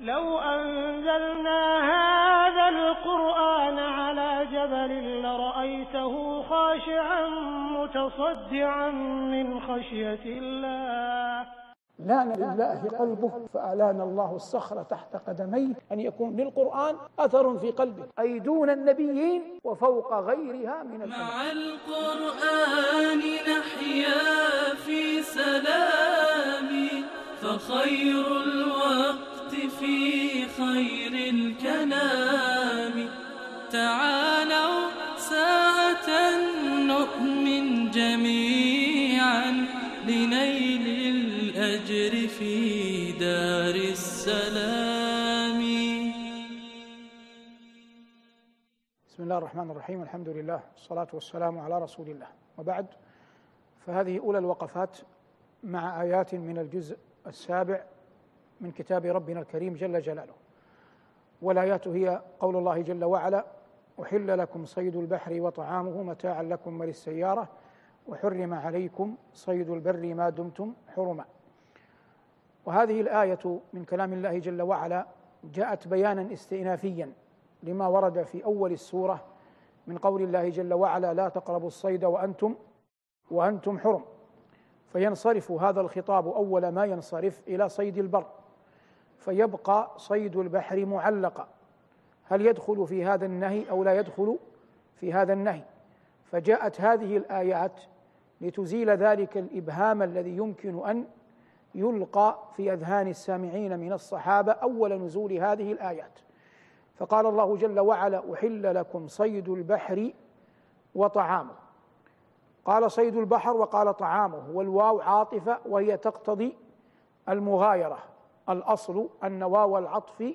لو أنزلنا هذا القرآن على جبل لرأيته خاشعا متصدعا من خشية الله. لأن لله قلبه فألان الله الصخر تحت قدميه أن يكون للقرآن أثر في قلبه. أي دون النبيين وفوق غيرها من مع القرآن نحيا في سلام فخير الوقت في خير الكلام. تعالوا ساعة نؤمن جميعا لنيل الأجر في دار السلام. بسم الله الرحمن الرحيم. الحمد لله والصلاة والسلام على رسول الله. وبعد فهذه أولى الوقفات مع آيات من الجزء السابع من كتاب ربنا الكريم جل جلاله. والآيات هي قول الله جل وعلا أحل لكم صيد البحر وطعامه متاعا لكم وللسيارة وحرم عليكم صيد البر ما دمتم حرما. وهذه الآية من كلام الله جل وعلا جاءت بيانا استئنافيا لما ورد في أول السورة من قول الله جل وعلا لا تقربوا الصيد وأنتم وأنتم حرم. فينصرف هذا الخطاب أول ما ينصرف إلى صيد البر. فيبقى صيد البحر معلقا. هل يدخل في هذا النهي أو لا يدخل في هذا النهي؟ فجاءت هذه الآيات لتزيل ذلك الإبهام الذي يمكن أن يلقى في أذهان السامعين من الصحابة أول نزول هذه الآيات. فقال الله جل وعلا أحل لكم صيد البحر وطعامه. قال صيد البحر وقال طعامه والواو عاطفة وهي تقتضي المغايرة. الأصل أن واو العطف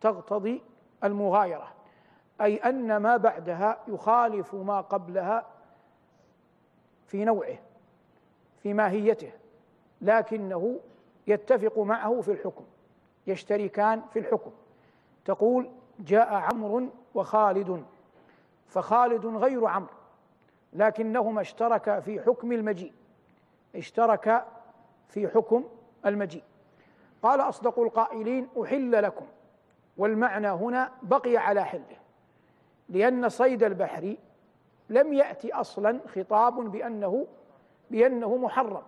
تقتضي المغايرة أي أن ما بعدها يخالف ما قبلها في نوعه في ماهيته لكنه يتفق معه في الحكم يشتركان في الحكم. تقول جاء عمرو وخالد فخالد غير عمرو لكنهما اشتركا في حكم المجيء اشتركا في حكم المجيء. قال أصدق القائلين أحل لكم والمعنى هنا بقي على حله لأن صيد البحر لم يأتي أصلا خطاب بأنه بأنه محرم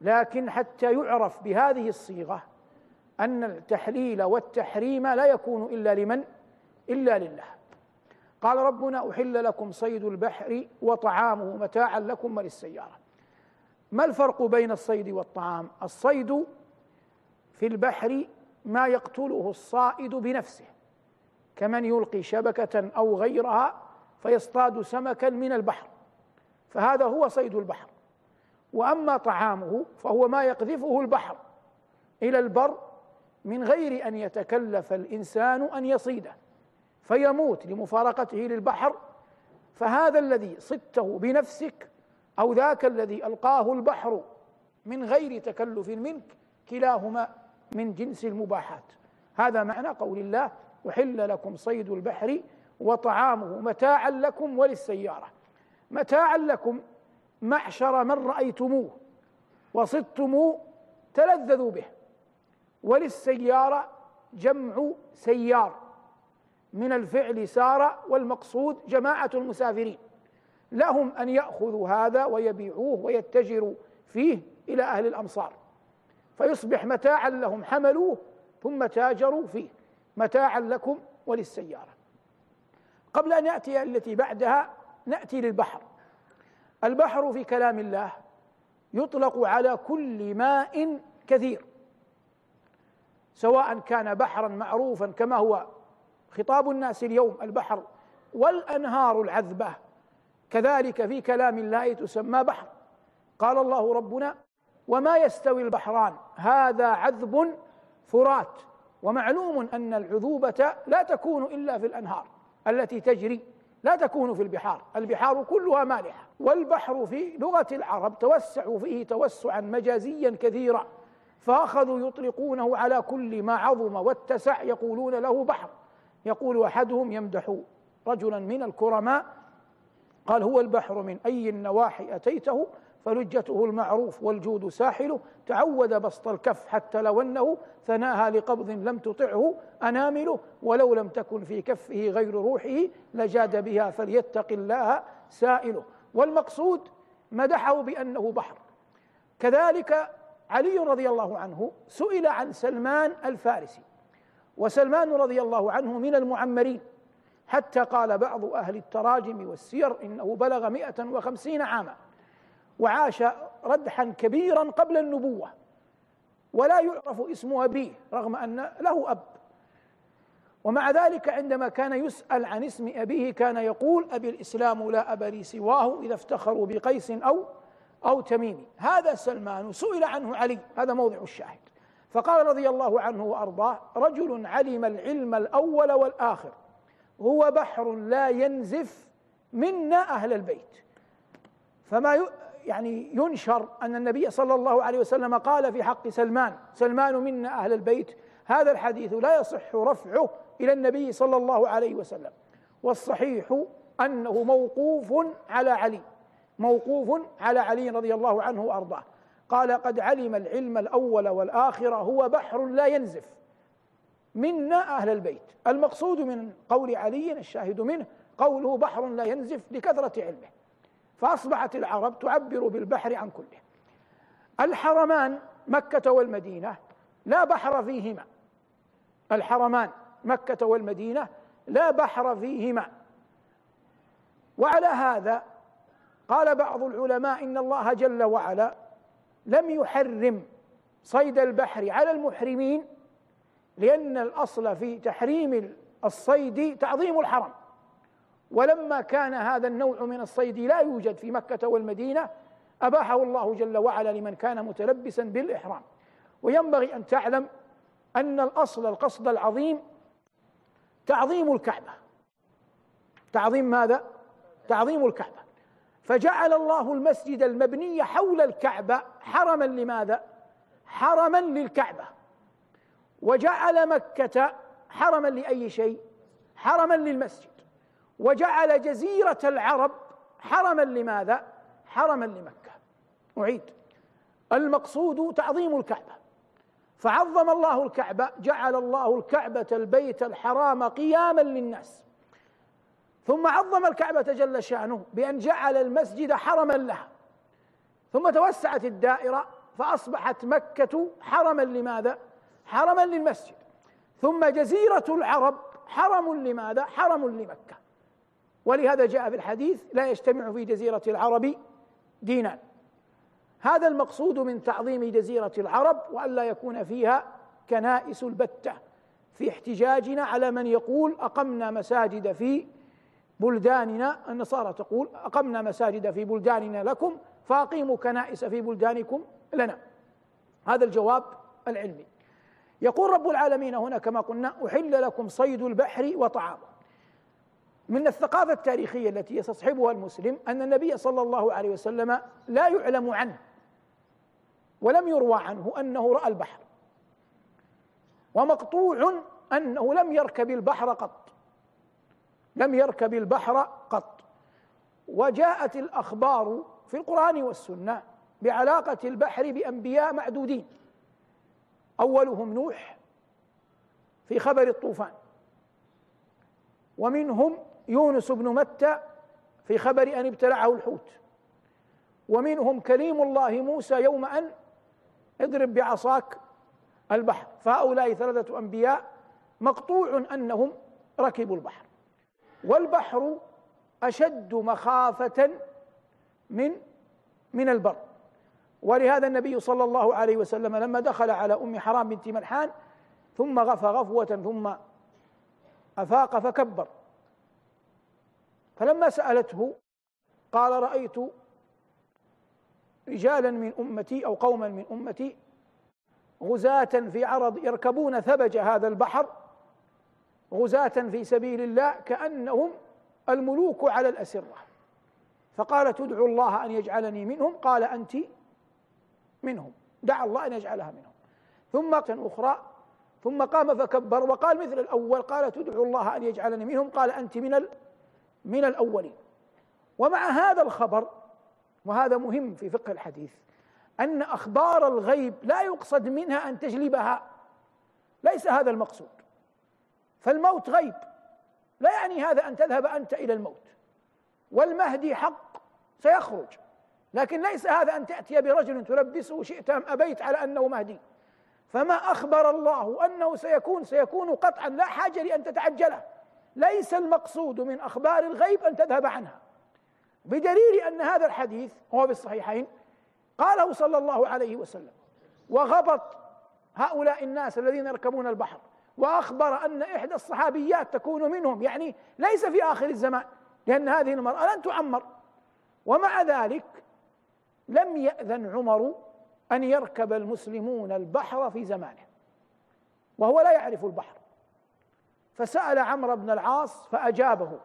لكن حتى يعرف بهذه الصيغة أن التحليل والتحريم لا يكون إلا لمن؟ إلا لله. قال ربنا أحل لكم صيد البحر وطعامه متاعا لكم وللسيارة. ما الفرق بين الصيد والطعام؟ الصيد في البحر ما يقتله الصائد بنفسه كمن يلقي شبكة أو غيرها فيصطاد سمكا من البحر فهذا هو صيد البحر. وأما طعامه فهو ما يقذفه البحر إلى البر من غير أن يتكلف الإنسان أن يصيده فيموت لمفارقته للبحر فهذا الذي صدته بنفسك أو ذاك الذي ألقاه البحر من غير تكلف منك كلاهما من جنس المباحات. هذا معنى قول الله أحل لكم صيد البحر وطعامه متاعا لكم وللسيارة. متاعا لكم معشر من رأيتموه وصدتموه تلذذوا به. وللسيارة جمع سيار. من الفعل سار والمقصود جماعة المسافرين. لهم أن يأخذوا هذا ويبيعوه ويتجروا فيه إلى أهل الأمصار. فيصبح متاعا لهم حملوه ثم تاجروا فيه متاعا لكم وللسيارة. قبل أن يأتي التي بعدها نأتي للبحر. البحر في كلام الله يطلق على كل ماء كثير سواء كان بحرا معروفا كما هو خطاب الناس اليوم البحر والأنهار العذبة. كذلك في كلام الله تسمى بحر. قال الله ربنا وما يستوي البحران. هذا عذب فرات. ومعلوم أن العذوبة لا تكون إلا في الأنهار التي تجري لا تكون في البحار. البحار كلها مالحة. والبحر في لغة العرب توسعوا فيه توسعا مجازيا كثيرا فأخذوا يطلقونه على كل ما عظم واتسع يقولون له بحر. يقول أحدهم يمدح رجلا من الكرماء قال هو البحر من أي النواحي أتيته؟ فلجته المعروف والجود ساحله تعود بسط الكف حتى لو أنه ثناها لقبض لم تطعه انامله ولو لم تكن في كفه غير روحه لجاد بها فليتق الله سائله. والمقصود مدحه بأنه بحر. كذلك علي رضي الله عنه سئل عن سلمان الفارسي وسلمان رضي الله عنه من المعمرين حتى قال بعض أهل التراجم والسير إنه بلغ مئة وخمسين عاما. وعاش ردحا كبيرا قبل النبوة ولا يعرف اسم أبيه رغم أن له أب. ومع ذلك عندما كان يسأل عن اسم أبيه كان يقول أبي الإسلام لا أب لي سواه إذا افتخروا بقيس أو أو تميم هذا سلمان سئل عنه علي هذا موضع الشاهد. فقال رضي الله عنه وأرضاه رجل علم العلم الأول والآخر هو بحر لا ينزف منا أهل البيت. فما يعني ينشر أن النبي صلى الله عليه وسلم قال في حق سلمان سلمان منا أهل البيت هذا الحديث لا يصح رفعه إلى النبي صلى الله عليه وسلم. والصحيح أنه موقوف على علي موقوف على علي رضي الله عنه وأرضاه. قال قد علم العلم الأول والآخر هو بحر لا ينزف. منا أهل البيت. المقصود من قول علي الشاهد منه قوله بحر لا ينزف لكثرة علمه. فأصبحت العرب تعبر بالبحر عن كله. الحرمان مكة والمدينة لا بحر فيهما. الحرمان مكة والمدينة لا بحر فيهما. وعلى هذا قال بعض العلماء إن الله جل وعلا لم يحرم صيد البحر على المحرمين لأن الأصل في تحريم الصيد تعظيم الحرم. ولما كان هذا النوع من الصيد لا يوجد في مكة والمدينة أباحه الله جل وعلا لمن كان متلبسا بالإحرام. وينبغي أن تعلم أن الأصل القصد العظيم تعظيم الكعبة. تعظيم ماذا؟ تعظيم الكعبة. فجعل الله المسجد المبني حول الكعبة حرما لماذا؟ حرما للكعبة. وجعل مكة حرما لأي شيء؟ حرما للمسجد. وجعل جزيرة العرب حرما لماذا؟ حرما لمكة. أعيد. المقصود تعظيم الكعبة. فعظم الله الكعبة جعل الله الكعبة البيت الحرام قياما للناس. ثم عظم الكعبة جل شأنه بأن جعل المسجد حرما لها. ثم توسعت الدائرة فأصبحت مكة حرما لماذا؟ حرما للمسجد. ثم جزيرة العرب حرم لماذا؟ حرم لمكة. ولهذا جاء في الحديث لا يجتمع في جزيرة العرب دينان هذا المقصود من تعظيم جزيرة العرب وألا يكون فيها كنائس البتة في احتجاجنا على من يقول أقمنا مساجد في بلداننا. النصارى تقول أقمنا مساجد في بلداننا لكم فأقيموا كنائس في بلدانكم لنا. هذا الجواب العلمي. يقول رب العالمين هنا كما قلنا أحل لكم صيد البحر وطعامه. من الثقافة التاريخية التي يستصحبها المسلم أن النبي صلى الله عليه وسلم لا يعلم عنه ولم يروى عنه أنه رأى البحر. ومقطوع أنه لم يركب البحر قط. لم يركب البحر قط. وجاءت الأخبار في القرآن والسنة بعلاقة البحر بأنبياء معدودين. أولهم نوح في خبر الطوفان. ومنهم يونس بن متى في خبر أن ابتلعه الحوت. ومنهم كليم الله موسى يوم أن اضرب بعصاك البحر. فهؤلاء ثلاثة أنبياء مقطوع أنهم ركبوا البحر. والبحر أشد مخافة من من البر. ولهذا النبي صلى الله عليه وسلم لما دخل على أم حرام بنت ملحان ثم غفى غفوة ثم أفاق فكبر. فلما سألته قال رأيت رجالا من أمتي أو قوما من أمتي غزاة في عرض يركبون ثبج هذا البحر غزاة في سبيل الله كأنهم الملوك على الأسرة. فقال تدعو الله أن يجعلني منهم؟ قال أنت منهم. دعا الله أن يجعلها منهم. ثم أخرى ثم قام فكبر وقال مثل الأول قال تدعو الله أن يجعلني منهم؟ قال أنت من من الأولين. ومع هذا الخبر وهذا مهم في فقه الحديث أن أخبار الغيب لا يقصد منها أن تجلبها. ليس هذا المقصود. فالموت غيب. لا يعني هذا أن تذهب أنت إلى الموت. والمهدي حق. سيخرج. لكن ليس هذا أن تأتي برجل تلبسه شئت أم أبيت على أنه مهدي. فما أخبر الله أنه سيكون سيكون قطعا. لا حاجة لأن تتعجله. ليس المقصود من أخبار الغيب أن تذهب عنها. بدليل أن هذا الحديث هو في الصحيحين قاله صلى الله عليه وسلم وغبط هؤلاء الناس الذين يركبون البحر وأخبر أن إحدى الصحابيات تكون منهم. يعني ليس في آخر الزمان لأن هذه المرأة لن تعمر. ومع ذلك لم يأذن عمر أن يركب المسلمون البحر في زمانه وهو لا يعرف البحر. فسأل عمرو بن العاص فأجابه.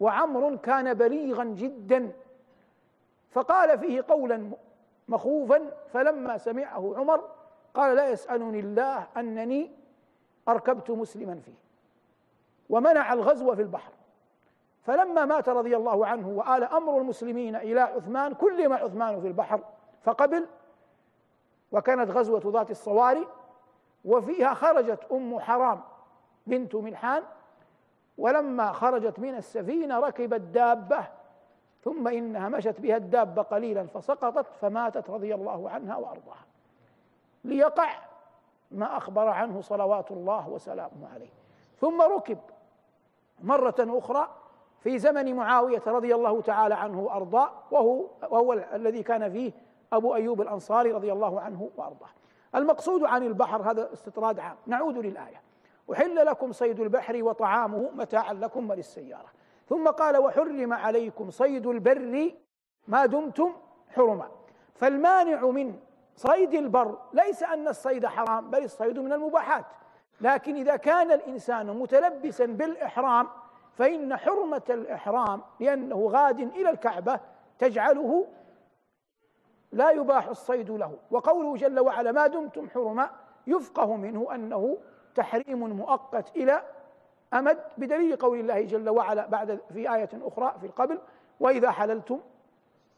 وعمر كان بليغا جدا فقال فيه قولا مخوفا فلما سمعه عمر قال لا يسألني الله أنني أركبت مسلما فيه ومنع الغزو في البحر. فلما مات رضي الله عنه وآل أمر المسلمين إلى عثمان كلم عثمان في البحر فقبل وكانت غزوة ذات الصواري وفيها خرجت أم حرام بنت ملحان ولما خرجت من السفينة ركبت دابة ثم إنها مشت بها الدابة قليلا فسقطت فماتت رضي الله عنها وأرضاها. ليقع ما أخبر عنه صلوات الله وسلامه عليه. ثم ركب مرة أخرى في زمن معاوية رضي الله تعالى عنه وأرضاه وهو, وهو الذي كان فيه أبو أيوب الأنصاري رضي الله عنه وأرضاه. المقصود عن البحر هذا استطراد عام. نعود للآية. أحل لكم صيد البحر وطعامه متاعا لكم وللسيارة. ثم قال وحرم عليكم صيد البر ما دمتم حرما. فالمانع من صيد البر ليس أن الصيد حرام بل الصيد من المباحات. لكن إذا كان الإنسان متلبسا بالإحرام فإن حرمة الإحرام لأنه غاد إلى الكعبة تجعله لا يباح الصيد له. وقوله جل وعلا ما دمتم حرما يفقه منه أنه تحريم مؤقت إلى أمد بدليل قول الله جل وعلا بعد في آية أخرى في القبل وإذا حللتم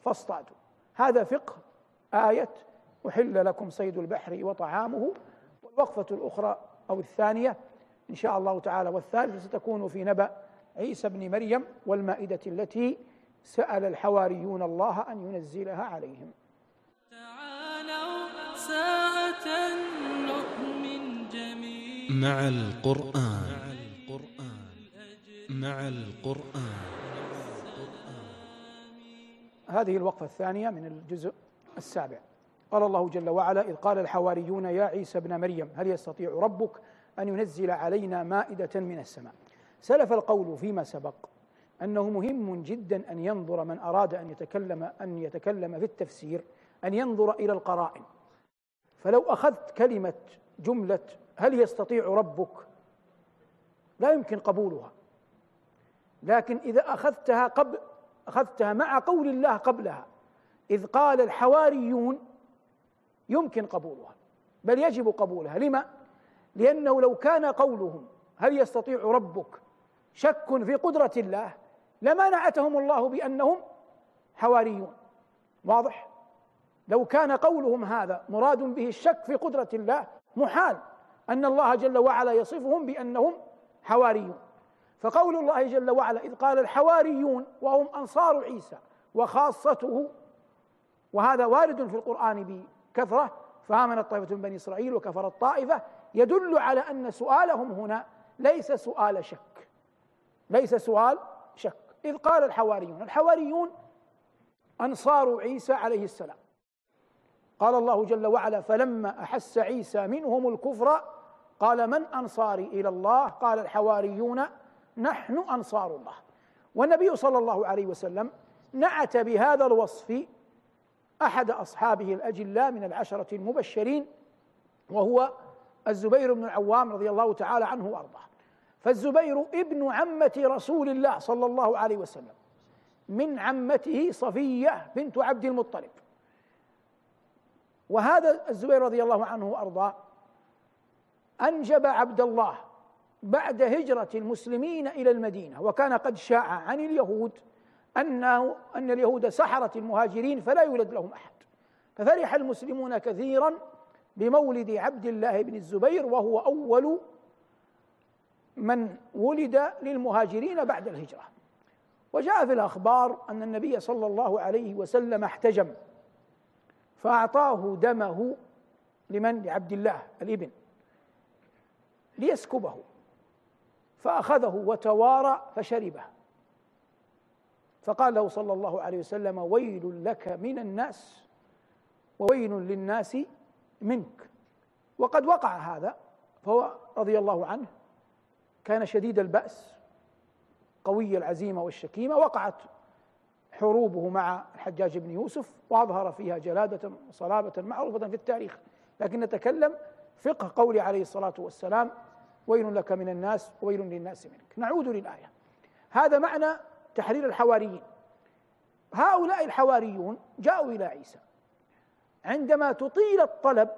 فاصطادوا. هذا فقه آية أحل لكم صيد البحر وطعامه. والوقفة الأخرى أو الثانية إن شاء الله تعالى والثالثة ستكون في نبأ عيسى بن مريم والمائدة التي سأل الحواريون الله أن ينزلها عليهم. تعالوا ساعة مع القرآن. مع القرآن. هذه الوقفة الثانية من الجزء السابع. قال الله جل وعلا إذ قال الحواريون يا عيسى ابن مريم هل يستطيع ربك أن ينزل علينا مائدة من السماء؟ سلف القول فيما سبق أنه مهم جدا أن ينظر من أراد أن يتكلم أن يتكلم في التفسير أن ينظر إلى القرائن. فلو أخذت كلمة جملة هل يستطيع ربك؟ لا يمكن قبولها. لكن إذا أخذتها قبل أخذتها مع قول الله قبلها إذ قال الحواريون يمكن قبولها بل يجب قبولها. لما؟ لأنه لو كان قولهم هل يستطيع ربك شك في قدرة الله لما نعتهم الله بأنهم حواريون. واضح؟ لو كان قولهم هذا مراد به الشك في قدرة الله محال. أن الله جل وعلا يصفهم بأنهم حواريون. فقول الله جل وعلا إذ قال الحواريون وهم أنصار عيسى وخاصته وهذا وارد في القرآن بكثرة فآمنت طائفة من بني إسرائيل وكفرت طائفة يدل على أن سؤالهم هنا ليس سؤال شك ليس سؤال شك. إذ قال الحواريون الحواريون أنصار عيسى عليه السلام. قال الله جل وعلا فلما أحس عيسى منهم الكفر قال من أنصاري إلى الله؟ قال الحواريون نحن أنصار الله. والنبي صلى الله عليه وسلم نعت بهذا الوصف أحد أصحابه الأجلاء من العشرة المبشرين وهو الزبير بن العوام رضي الله تعالى عنه وأرضاه. فالزبير ابن عمة رسول الله صلى الله عليه وسلم من عمته صفية بنت عبد المطلب. وهذا الزبير رضي الله عنه وأرضاه أنجب عبد الله بعد هجرة المسلمين إلى المدينة وكان قد شاع عن اليهود أنه أن اليهود سحرت المهاجرين فلا يولد لهم أحد. ففرح المسلمون كثيرا بمولد عبد الله بن الزبير وهو أول من ولد للمهاجرين بعد الهجرة. وجاء في الأخبار أن النبي صلى الله عليه وسلم احتجم فأعطاه دمه لمن؟ لعبد الله الإبن. ليسكبه. فأخذه وتوارى فشربه. فقال له صلى الله عليه وسلم ويل لك من الناس وويل للناس منك. وقد وقع هذا فهو رضي الله عنه كان شديد البأس قوي العزيمة والشكيمة وقعت حروبه مع الحجاج بن يوسف وأظهر فيها جلادة وصلابة معروفة في التاريخ. لكن نتكلم فقه قول عليه الصلاة والسلام ويل لك من الناس وويل للناس منك. نعود للآية. هذا معنى تحرير الحواريين. هؤلاء الحواريون جاءوا إلى عيسى. عندما تطيل الطلب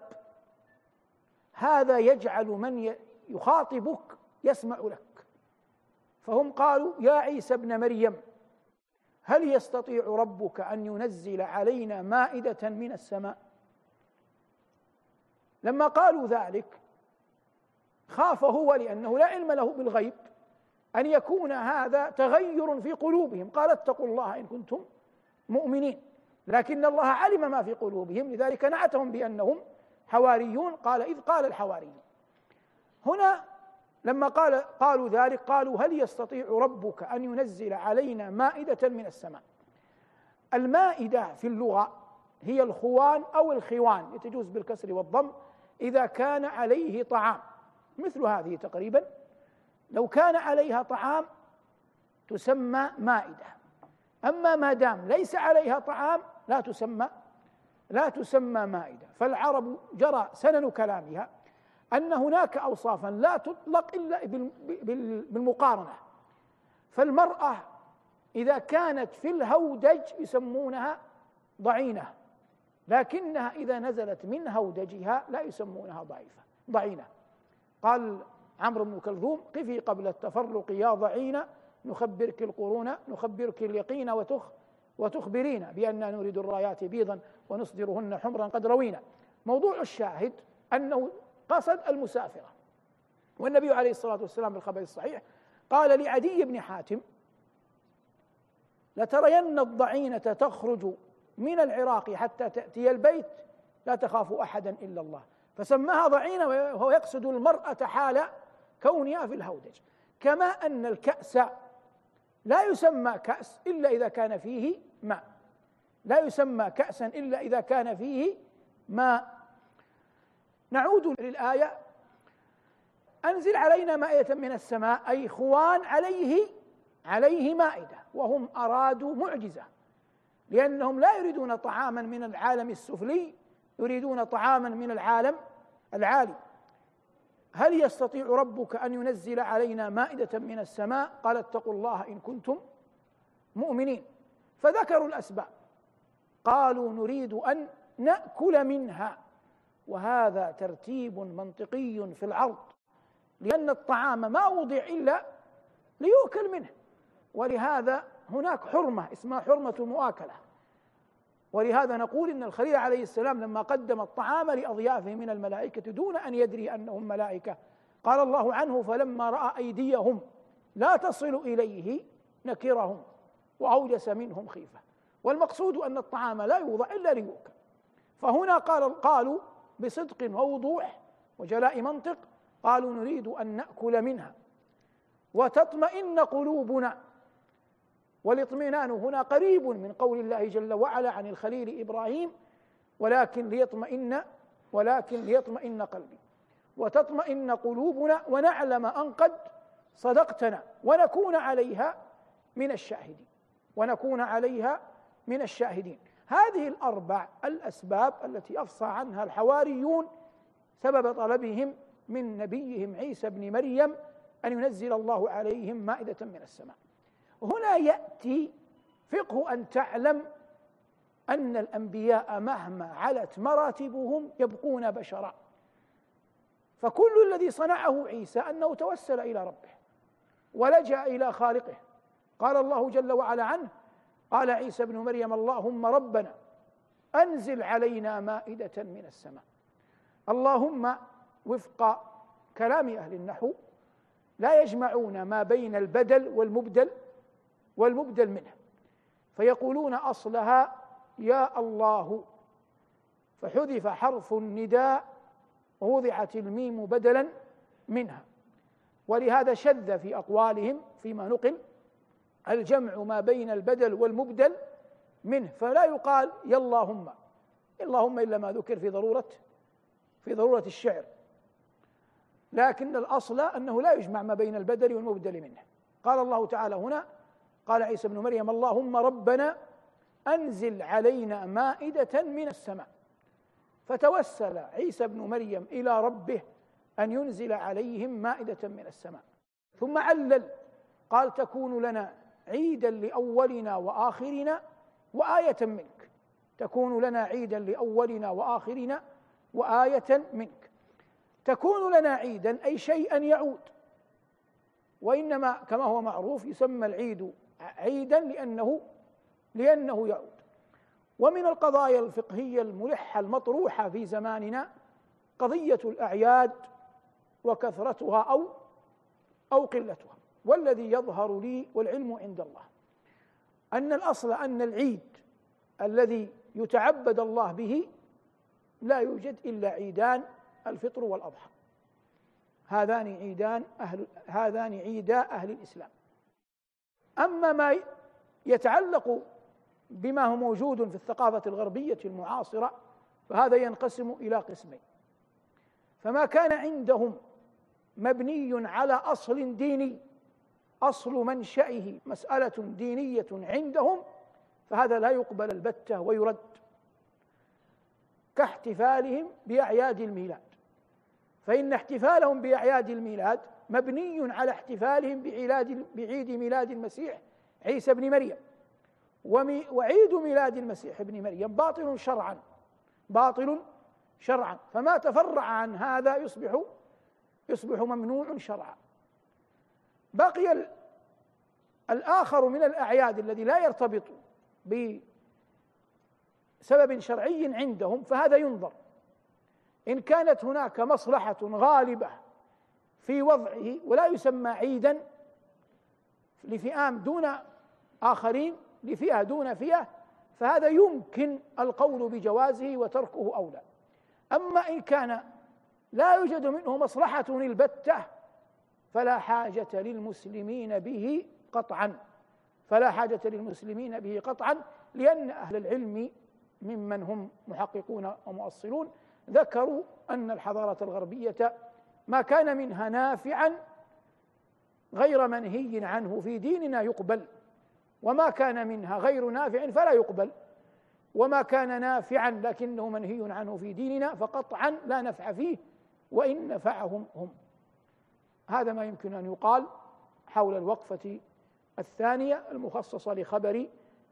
هذا يجعل من يخاطبك يسمع لك. فهم قالوا يا عيسى ابن مريم هل يستطيع ربك أن ينزل علينا مائدة من السماء؟ لما قالوا ذلك خاف هو لأنه لا علم له بالغيب أن يكون هذا تغير في قلوبهم. قال اتقوا الله إن كنتم مؤمنين. لكن الله علم ما في قلوبهم لذلك نعتهم بأنهم حواريون. قال إذ قال الحواريون. هنا لما قال قالوا ذلك قالوا هل يستطيع ربك أن ينزل علينا مائدة من السماء؟ المائدة في اللغة هي الخوان أو الخوان يتجوز بالكسر والضم. إذا كان عليه طعام. مثل هذه تقريبا. لو كان عليها طعام تسمى مائدة. أما ما دام ليس عليها طعام لا تسمى لا تسمى مائدة. فالعرب جرى سنن كلامها أن هناك أوصافا لا تطلق إلا بالمقارنة. فالمرأة إذا كانت في الهودج يسمونها ضعينة. لكنها إذا نزلت من هودجها لا يسمونها ضعيفة ضعينة. قال عمرو بن كلثوم قفي قبل التفرق يا ضعينة نخبرك القرون نخبرك اليقين وتخ وتخبرين بأننا نريد الرايات بيضا ونصدرهن حمرا قد روينا. موضوع الشاهد أنه قصد المسافرة. والنبي عليه الصلاة والسلام في الخبر الصحيح قال لعدي بن حاتم لترين الضعينة تخرج من العراق حتى تأتي البيت لا تخاف أحدا إلا الله. فسماها ضعينة وهو يقصد المرأة حال كونها في الهودج. كما أن الكأس لا يسمى كأس إلا إذا كان فيه ماء. لا يسمى كأسا إلا إذا كان فيه ماء. نعود للآية. أنزل علينا مائدة من السماء أي خوان عليه عليه مائدة وهم أرادوا معجزة. لأنهم لا يريدون طعاما من العالم السفلي يريدون طعاما من العالم العالي. هل يستطيع ربك أن ينزل علينا مائدة من السماء؟ قال اتقوا الله إن كنتم مؤمنين. فذكروا الأسباب. قالوا نريد أن نأكل منها. وهذا ترتيب منطقي في العرض لأن الطعام ما وضع إلا ليؤكل منه. ولهذا هناك حرمة اسمها حرمة المؤاكلة. ولهذا نقول إن الخليل عليه السلام لما قدم الطعام لأضيافه من الملائكة دون أن يدري أنهم ملائكة قال الله عنه فلما رأى أيديهم لا تصل إليه نكرهم وأوجس منهم خيفة والمقصود أن الطعام لا يوضع إلا ليؤكل. فهنا قال قالوا بصدق ووضوح وجلاء منطق قالوا نريد أن نأكل منها. وتطمئن قلوبنا والاطمئنان هنا قريب من قول الله جل وعلا عن الخليل إبراهيم ولكن ليطمئن ولكن ليطمئن قلبي. وتطمئن قلوبنا ونعلم أن قد صدقتنا ونكون عليها من الشاهدين ونكون عليها من الشاهدين. هذه الأربع الأسباب التي أفصى عنها الحواريون سبب طلبهم من نبيهم عيسى بن مريم أن ينزل الله عليهم مائدة من السماء. هنا يأتي فقه أن تعلم أن الأنبياء مهما علت مراتبهم يبقون بشرا. فكل الذي صنعه عيسى أنه توسل إلى ربه ولجأ إلى خالقه. قال الله جل وعلا عنه قال عيسى ابن مريم اللهم ربنا أنزل علينا مائدة من السماء. اللهم وفق كلام أهل النحو لا يجمعون ما بين البدل والمبدل والمبدل منه فيقولون أصلها يا الله. فحذف حرف النداء ووضعت الميم بدلا منها. ولهذا شذ في أقوالهم فيما نقل الجمع ما بين البدل والمبدل منه. فلا يقال يا اللهم. اللهم إلا ما ذكر في ضرورة في ضرورة الشعر. لكن الأصل أنه لا يجمع ما بين البدل والمبدل منه. قال الله تعالى هنا قال عيسى ابن مريم اللهم ربنا أنزل علينا مائدة من السماء. فتوسل عيسى ابن مريم إلى ربه أن ينزل عليهم مائدة من السماء. ثم علل قال تكون لنا عيدا لأولنا وآخرنا وآية منك. تكون لنا عيدا لأولنا وآخرنا وآية منك. تكون لنا عيدا أي شيئا يعود. وإنما كما هو معروف يسمى العيد عيدا لأنه لأنه يعود. ومن القضايا الفقهية الملحة المطروحة في زماننا قضية الأعياد وكثرتها أو أو قلتها. والذي يظهر لي والعلم عند الله. أن الأصل أن العيد الذي يتعبد الله به لا يوجد إلا عيدان الفطر والأضحى. هذان عيدان أهل هذان عيدا أهل الإسلام. أما ما يتعلق بما هو موجود في الثقافة الغربية المعاصرة فهذا ينقسم إلى قسمين. فما كان عندهم مبني على أصل ديني أصل منشاه مسألة دينية عندهم فهذا لا يقبل البتة ويرد كاحتفالهم بأعياد الميلاد. فإن احتفالهم بأعياد الميلاد مبني على احتفالهم بعيد ميلاد المسيح عيسى بن مريم. وعيد ميلاد المسيح ابن مريم باطل شرعا. باطل شرعا. فما تفرع عن هذا يصبح يصبح ممنوع شرعا. بقي الآخر من الأعياد الذي لا يرتبط بسبب شرعي عندهم فهذا ينظر. إن كانت هناك مصلحة غالبة في وضعه ولا يسمى عيدا لفئام دون آخرين لفئة دون فئة فهذا يمكن القول بجوازه وتركه أولى أما إن كان لا يوجد منه مصلحة البتة فلا حاجة للمسلمين به قطعا. فلا حاجة للمسلمين به قطعا لأن أهل العلم ممن هم محققون ومؤصلون ذكروا أن الحضارة الغربية ما كان منها نافعا غير منهي عنه في ديننا يقبل وما كان منها غير نافع فلا يقبل وما كان نافعا لكنه منهي عنه في ديننا فقطعا لا نفع فيه وإن نفعهم هم. هذا ما يمكن أن يقال حول الوقفة الثانية المخصصة لخبر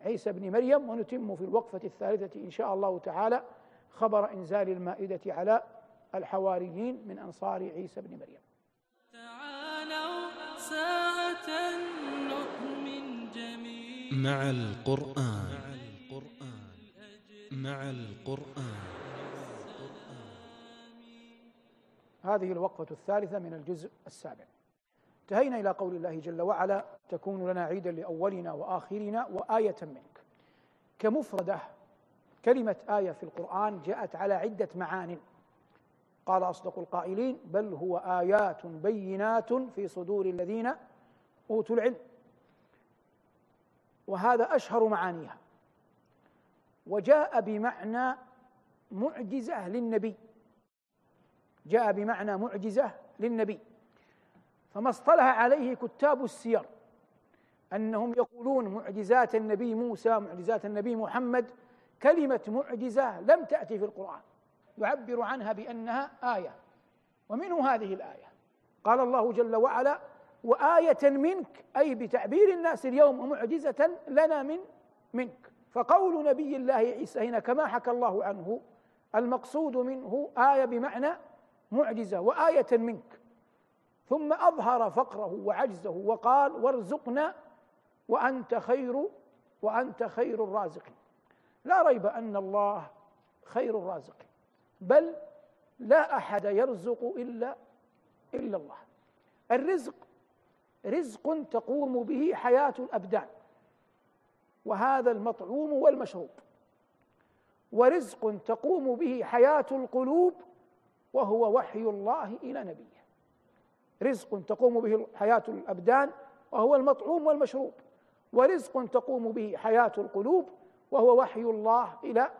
عيسى بن مريم ونتم في الوقفة الثالثة إن شاء الله تعالى خبر إنزال المائدة على الحواريين من أنصار عيسى بن مريم. تعالوا ساعة نؤمن جميعا. مع القرآن. مع القرآن. هذه الوقفة الثالثة من الجزء السابع. انتهينا إلى قول الله جل وعلا تكون لنا عيدا لأولنا وآخرنا وآية منك. كمفردة كلمة آية في القرآن جاءت على عدة معان. قال أصدق القائلين بل هو آيات بينات في صدور الذين أوتوا العلم. وهذا أشهر معانيها. وجاء بمعنى معجزة للنبي. جاء بمعنى معجزة للنبي. فما اصطلح عليه كتاب السير أنهم يقولون معجزات النبي موسى معجزات النبي محمد كلمة معجزة لم تأتي في القرآن. يعبر عنها بأنها آية. ومنه هذه الآية. قال الله جل وعلا وآية منك أي بتعبير الناس اليوم معجزة لنا من منك. فقول نبي الله عيسى هنا كما حكى الله عنه المقصود منه آية بمعنى معجزة وآية منك. ثم أظهر فقره وعجزه وقال وارزقنا وأنت خير وأنت خير الرازقين. لا ريب أن الله خير الرازقين. بل لا أحد يرزق إلا إلا الله. الرزق رزق تقوم به حياة الأبدان وهذا المطعوم والمشروب. ورزق تقوم به حياة القلوب وهو وحي الله إلى نبيه. رزق تقوم به حياة الأبدان وهو المطعوم والمشروب. ورزق تقوم به حياة القلوب وهو وحي الله إلى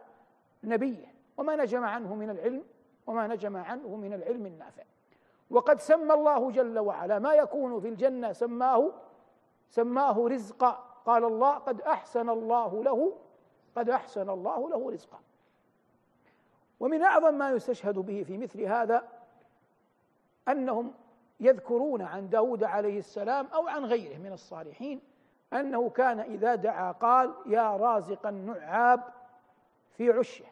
نبيه. وما نجم عنه من العلم وما نجم عنه من العلم النافع. وقد سمى الله جل وعلا ما يكون في الجنة سماه سماه رزقا قال الله قد أحسن الله له قد أحسن الله له رزقا. ومن أعظم ما يستشهد به في مثل هذا أنهم يذكرون عن داود عليه السلام أو عن غيره من الصالحين أنه كان إذا دعا قال يا رازق النعاب في عشه.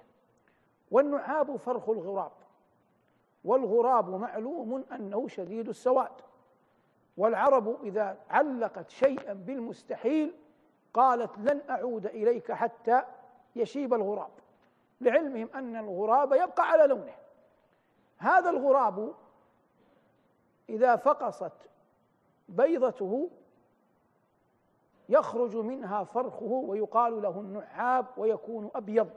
والنعاب فرخ الغراب والغراب معلوم أنه شديد السواد والعرب إذا علقت شيئا بالمستحيل قالت لن أعود إليك حتى يشيب الغراب لعلمهم أن الغراب يبقى على لونه هذا الغراب إذا فقصت بيضته يخرج منها فرخه ويقال له النعاب ويكون أبيض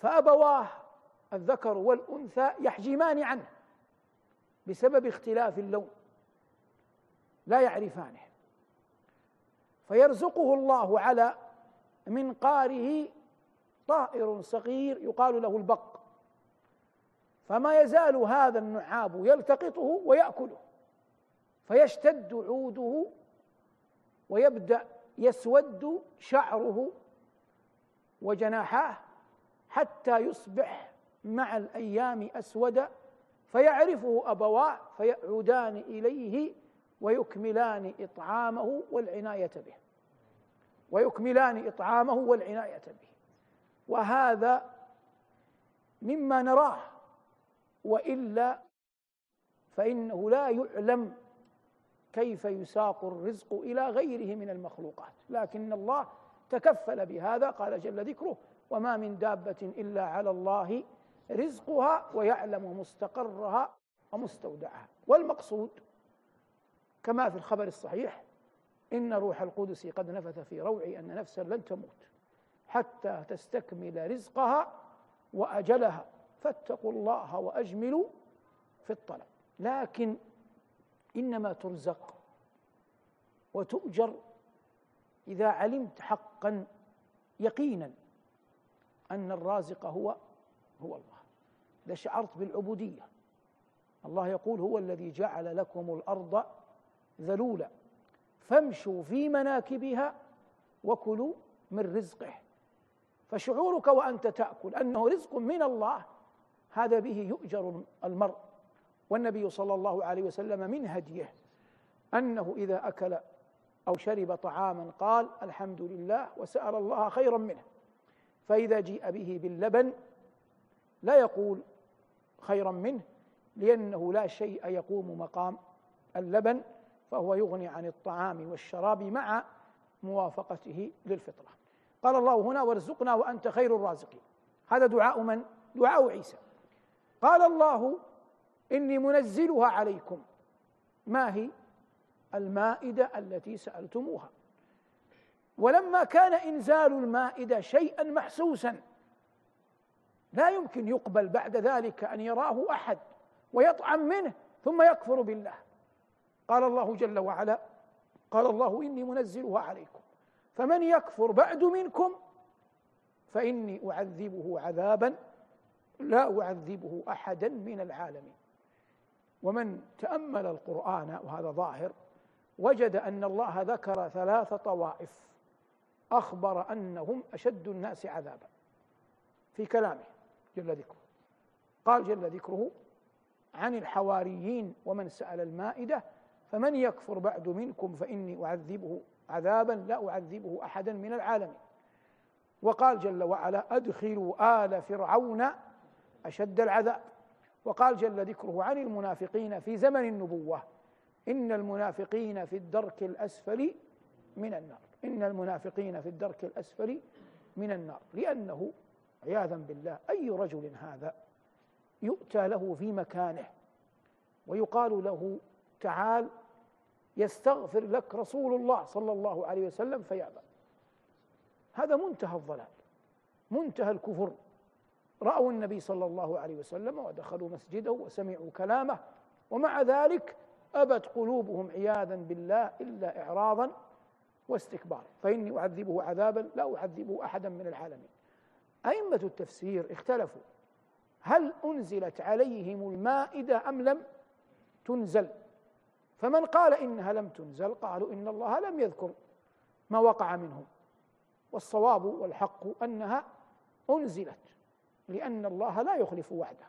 فأبواه الذكر والأنثى يحجمان عنه بسبب اختلاف اللون لا يعرفانه. فيرزقه الله على منقاره طائر صغير يقال له البق. فما يزال هذا النعاب يلتقطه ويأكله. فيشتد عوده ويبدأ يسود شعره وجناحاه حتى يصبح مع الأيام أسود فيعرفه أبواه فيعودان إليه ويكملان إطعامه والعناية به. ويكملان إطعامه والعناية به. وهذا مما نراه وإلا فإنه لا يعلم كيف يساق الرزق إلى غيره من المخلوقات. لكن الله تكفل بهذا قال جل ذكره وما من دابة إلا على الله رزقها ويعلم مستقرها ومستودعها. والمقصود كما في الخبر الصحيح إن روح القدس قد نفث في روعي أن نفسا لن تموت حتى تستكمل رزقها وأجلها. فاتقوا الله وأجملوا في الطلب. لكن إنما ترزق وتؤجر إذا علمت حقا يقينا. أن الرازق هو هو الله. إذا شعرت بالعبودية الله يقول هو الذي جعل لكم الأرض ذلولا. فامشوا في مناكبها وكلوا من رزقه. فشعورك وأنت تأكل أنه رزق من الله هذا به يؤجر المرء. والنبي صلى الله عليه وسلم من هديه أنه إذا أكل أو شرب طعاما قال الحمد لله وسأل الله خيرا منه. فإذا جيء به باللبن لا يقول خيرا منه لأنه لا شيء يقوم مقام اللبن فهو يغني عن الطعام والشراب مع موافقته للفطرة. قال الله هنا وارزقنا وأنت خير الرازقين هذا دعاء من؟ دعاء عيسى. قال الله إني منزلها عليكم ما هي؟ المائدة التي سألتموها. ولما كان إنزال المائدة شيئا محسوسا لا يمكن يقبل بعد ذلك أن يراه أحد ويطعم منه ثم يكفر بالله. قال الله جل وعلا قال الله إني منزلها عليكم فمن يكفر بعد منكم فإني أعذبه عذابا لا أعذبه أحدا من العالمين. ومن تأمل القرآن وهذا ظاهر وجد أن الله ذكر ثلاث طوائف. أخبر أنهم أشد الناس عذابا في كلامه جل ذكره. قال جل ذكره عن الحواريين ومن سأل المائدة فمن يكفر بعد منكم فإني أعذبه عذابا لا أعذبه أحدا من العالمين. وقال جل وعلا أدخلوا آل فرعون أشد العذاب. وقال جل ذكره عن المنافقين في زمن النبوة إن المنافقين في الدرك الأسفل من النار. إن المنافقين في الدرك الأسفل من النار لأنه عياذا بالله أي رجل هذا يؤتى له في مكانه ويقال له تعال يستغفر لك رسول الله صلى الله عليه وسلم فيأبى. هذا منتهى الضلال منتهى الكفر. رأوا النبي صلى الله عليه وسلم ودخلوا مسجده وسمعوا كلامه ومع ذلك أبت قلوبهم عياذا بالله إلا إعراضا واستكبارا فإني أعذبه عذابا لا أعذبه أحدا من العالمين. أئمة التفسير اختلفوا. هل أنزلت عليهم المائدة أم لم تنزل؟ فمن قال إنها لم تنزل قالوا إن الله لم يذكر ما وقع منهم. والصواب والحق أنها أنزلت لأن الله لا يخلف وعده.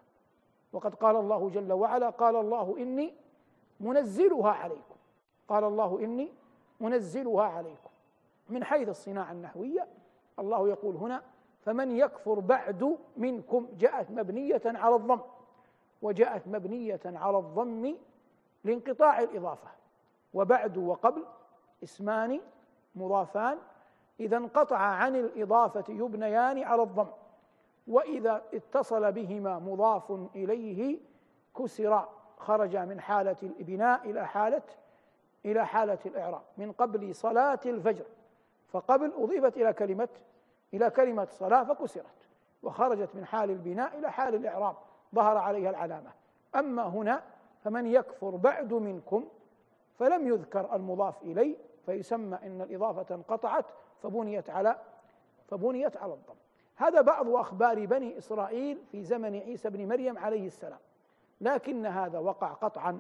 وقد قال الله جل وعلا قال الله إني منزلها عليكم. قال الله إني منزلها عليكم. من حيث الصناعة النحوية الله يقول هنا فمن يكفر بعد منكم جاءت مبنية على الضم. وجاءت مبنية على الضم لانقطاع الإضافة. وبعد وقبل اسمان مضافان. إذا انقطع عن الإضافة يبنيان على الضم. وإذا اتصل بهما مضاف إليه كسر خرج من حالة البناء إلى حالة إلى حالة الإعراب من قبل صلاة الفجر فقبل أضيفت إلى كلمة إلى كلمة صلاة فكسرت وخرجت من حال البناء إلى حال الإعراب ظهر عليها العلامة. أما هنا فمن يكفر بعد منكم فلم يذكر المضاف إليه فيسمى إن الإضافة انقطعت فبنيت على فبنيت على الضم. هذا بعض أخبار بني إسرائيل في زمن عيسى بن مريم عليه السلام لكن هذا وقع قطعا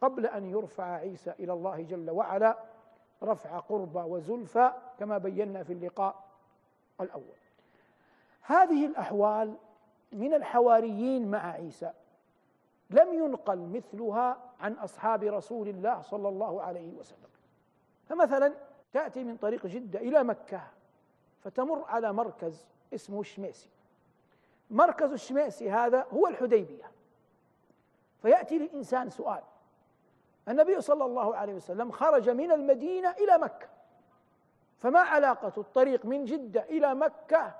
قبل أن يرفع عيسى إلى الله جل وعلا رفع قربى وزلفى كما بينا في اللقاء الأول. هذه الأحوال من الحواريين مع عيسى. لم ينقل مثلها عن أصحاب رسول الله صلى الله عليه وسلم. فمثلا تأتي من طريق جدة إلى مكة فتمر على مركز اسمه الشميسي مركز الشميسي هذا هو الحديبية. فيأتي للإنسان سؤال. النبي صلى الله عليه وسلم خرج من المدينة إلى مكة. فما علاقة الطريق من جدة إلى مكة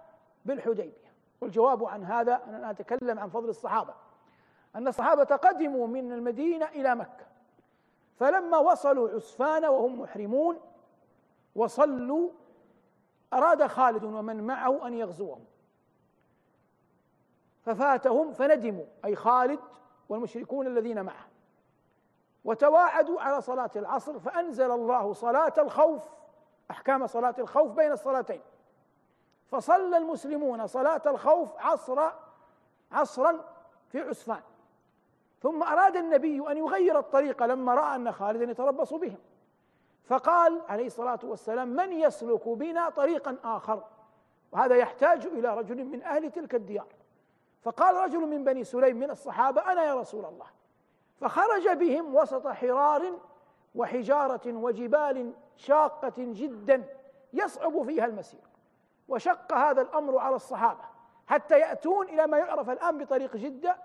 بالحديبية؟ والجواب عن هذا أنا أتكلم عن فضل الصحابة. أن الصحابة قدموا من المدينة إلى مكة. فلما وصلوا عسفان وهم محرمون وصلوا أراد خالد ومن معه أن يغزوهم. ففاتهم فندموا. أي خالد والمشركون الذين معه. وتواعدوا على صلاة العصر فأنزل الله صلاة الخوف أحكام صلاة الخوف بين الصلاتين. فصلى المسلمون صلاة الخوف عصر عصرا في عسفان ثم أراد النبي أن يغير الطريق لما رأى أن خالدا يتربص بهم. فقال عليه الصلاة والسلام من يسلك بنا طريقا آخر؟ وهذا يحتاج إلى رجل من أهل تلك الديار. فقال رجل من بني سليم من الصحابة أنا يا رسول الله. فخرج بهم وسط حرار وحجارة وجبال شاقة جدا يصعب فيها المسير. وشق هذا الأمر على الصحابة حتى يأتون إلى ما يعرف الآن بطريق جدة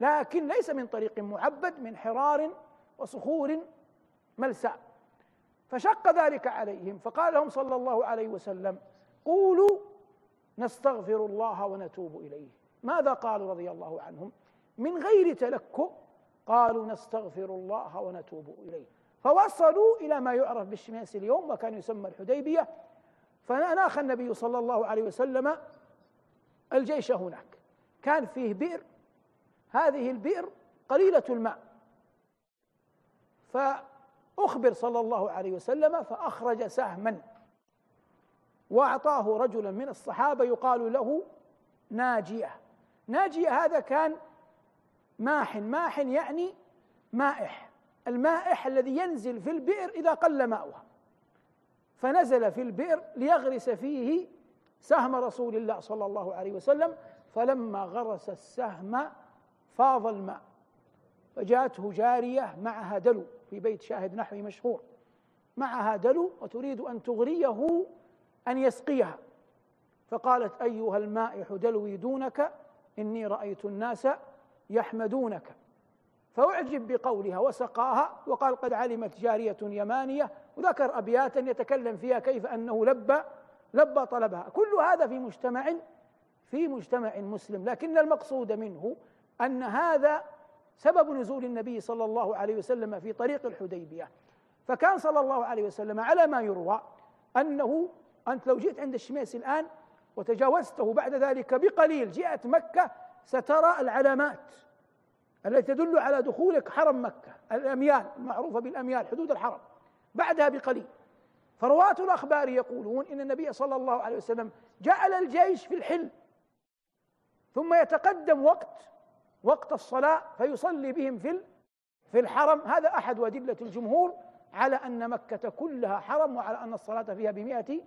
لكن ليس من طريق معبد من حرار وصخور ملساء. فشق ذلك عليهم فقال لهم صلى الله عليه وسلم قولوا نستغفر الله ونتوب إليه. ماذا قالوا رضي الله عنهم؟ من غير تلكؤ قالوا نستغفر الله ونتوب إليه. فوصلوا إلى ما يعرف بالشماس اليوم وكان يسمى الحديبية. فناخ النبي صلى الله عليه وسلم الجيش هناك. كان فيه بئر. هذه البئر قليلة الماء. فأخبر صلى الله عليه وسلم فأخرج سهما وأعطاه رجلا من الصحابة يقال له ناجية. ناجية هذا كان ماح ماح يعني مائح. المائح الذي ينزل في البئر إذا قل ماؤها فنزل في البئر ليغرس فيه سهم رسول الله صلى الله عليه وسلم فلما غرس السهم فاض الماء. فجاءته جارية معها دلو في بيت شاهد نحوي مشهور. معها دلو وتريد أن تغريه أن يسقيها. فقالت أيها المائح دلوي دونك إني رأيت الناس يحمدونك. فأعجب بقولها وسقاها وقال قد علمت جارية يمانية وذكر أبياتا يتكلم فيها كيف أنه لبى لبى طلبها. كل هذا في مجتمع في مجتمع مسلم. لكن المقصود منه أن هذا سبب نزول النبي صلى الله عليه وسلم في طريق الحديبية. فكان صلى الله عليه وسلم على ما يروى أنه أنت لو جئت عند الشميس الآن وتجاوزته بعد ذلك بقليل جئت مكة سترى العلامات التي تدل على دخولك حرم مكة. الأميال المعروفة بالأميال حدود الحرم بعدها بقليل. فرواة الأخبار يقولون إن النبي صلى الله عليه وسلم جعل الجيش في الحل ثم يتقدم وقت وقت الصلاة فيصلي بهم في في الحرم. هذا أحد أدلة الجمهور على أن مكة كلها حرم وعلى أن الصلاة فيها بمئة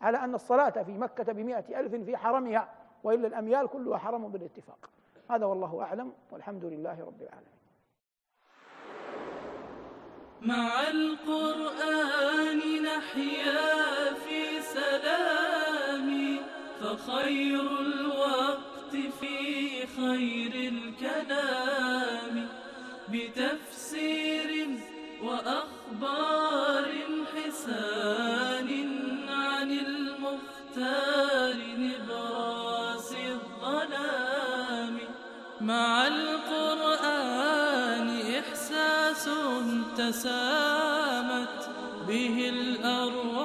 على أن الصلاة في مكة بمئة ألف في حرمها. وإلا الأميال كلها حرم بالاتفاق. هذا والله أعلم والحمد لله رب العالمين. مع القرآن نحيا في سلام فخير الوقت في خير الكلام. بتفسير وأخبار حسان مع القرآن إحساس تسامت به الأرواح.